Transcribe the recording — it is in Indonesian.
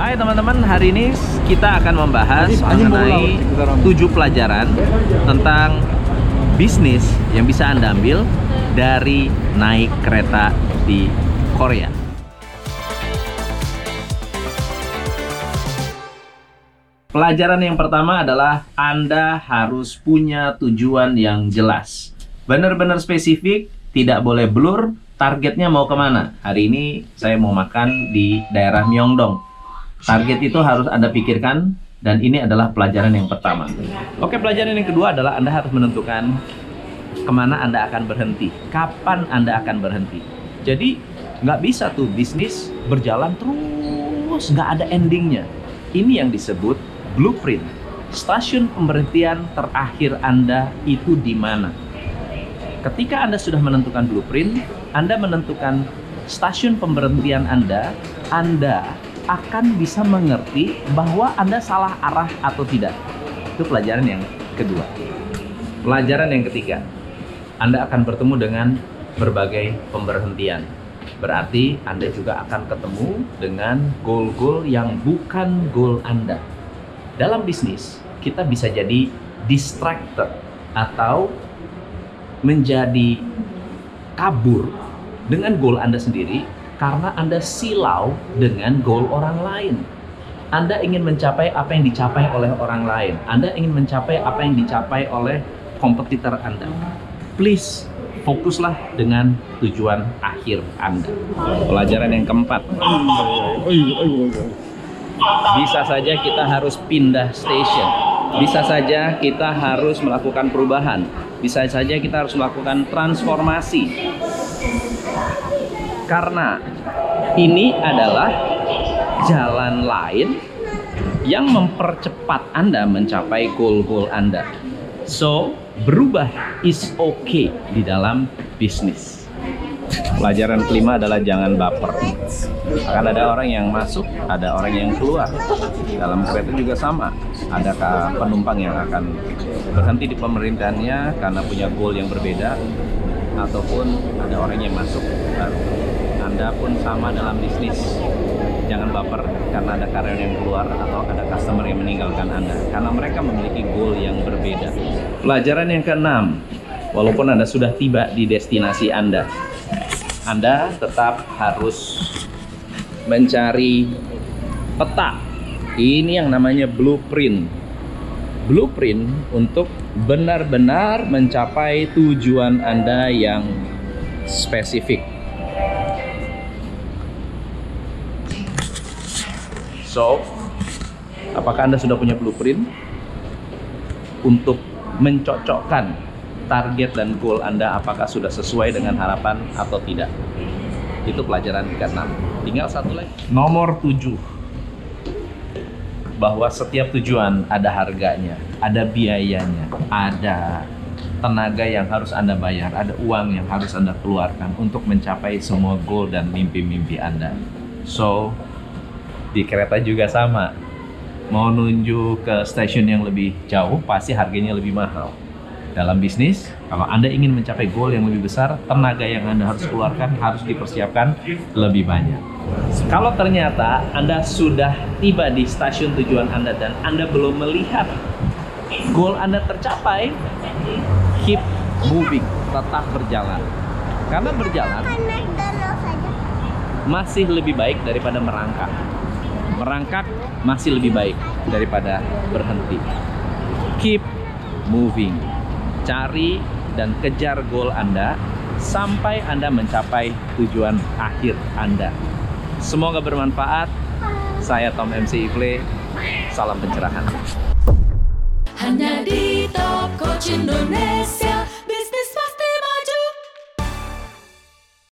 Hai teman-teman, hari ini kita akan membahas mengenai tujuh pelajaran tentang bisnis yang bisa Anda ambil dari naik kereta di Korea. Pelajaran yang pertama adalah Anda harus punya tujuan yang jelas. Benar-benar spesifik, tidak boleh blur, targetnya mau ke mana. Hari ini saya mau makan di daerah Myeongdong Target itu harus Anda pikirkan dan ini adalah pelajaran yang pertama. Oke, pelajaran yang kedua adalah Anda harus menentukan ke mana Anda akan berhenti, kapan Anda akan berhenti. Jadi nggak bisa tuh bisnis berjalan terus nggak ada endingnya. Ini yang disebut blueprint. Stasiun pemberhentian terakhir Anda itu di mana? Ketika Anda sudah menentukan blueprint, Anda menentukan stasiun pemberhentian Anda, Anda akan bisa mengerti bahwa Anda salah arah atau tidak. Itu pelajaran yang kedua. Pelajaran yang ketiga, Anda akan bertemu dengan berbagai pemberhentian. Berarti Anda juga akan ketemu dengan goal-goal yang bukan goal Anda. Dalam bisnis, kita bisa jadi distracted atau menjadi kabur dengan goal Anda sendiri karena Anda silau dengan goal orang lain. Anda ingin mencapai apa yang dicapai oleh orang lain. Anda ingin mencapai apa yang dicapai oleh kompetitor Anda. Please fokuslah dengan tujuan akhir Anda. Pelajaran yang keempat. Bisa saja kita harus pindah station. Bisa saja kita harus melakukan perubahan. Bisa saja kita harus melakukan transformasi karena ini adalah jalan lain yang mempercepat Anda mencapai goal-goal Anda. So, berubah is okay di dalam bisnis. Pelajaran kelima adalah jangan baper. Akan ada orang yang masuk, ada orang yang keluar. Dalam kereta juga sama. Adakah penumpang yang akan berhenti di pemerintahannya karena punya goal yang berbeda, ataupun ada orang yang masuk anda pun sama dalam bisnis. Jangan baper karena ada karyawan yang keluar atau ada customer yang meninggalkan Anda. Karena mereka memiliki goal yang berbeda. Pelajaran yang keenam, walaupun Anda sudah tiba di destinasi Anda, Anda tetap harus mencari peta. Ini yang namanya blueprint. Blueprint untuk benar-benar mencapai tujuan Anda yang spesifik. So, apakah Anda sudah punya blueprint untuk mencocokkan target dan goal Anda apakah sudah sesuai dengan harapan atau tidak? Itu pelajaran ke-6. Tinggal satu lagi. Nomor 7. Bahwa setiap tujuan ada harganya, ada biayanya, ada tenaga yang harus Anda bayar, ada uang yang harus Anda keluarkan untuk mencapai semua goal dan mimpi-mimpi Anda. So, di kereta juga sama. Mau nunjuk ke stasiun yang lebih jauh pasti harganya lebih mahal. Dalam bisnis kalau anda ingin mencapai goal yang lebih besar tenaga yang anda harus keluarkan harus dipersiapkan lebih banyak. Kalau ternyata anda sudah tiba di stasiun tujuan anda dan anda belum melihat goal anda tercapai keep moving tetap berjalan. Karena berjalan masih lebih baik daripada merangkak merangkak masih lebih baik daripada berhenti. Keep moving. Cari dan kejar goal Anda sampai Anda mencapai tujuan akhir Anda. Semoga bermanfaat. Saya Tom MC Ifle. Salam pencerahan. Hanya di Top Coach Indonesia.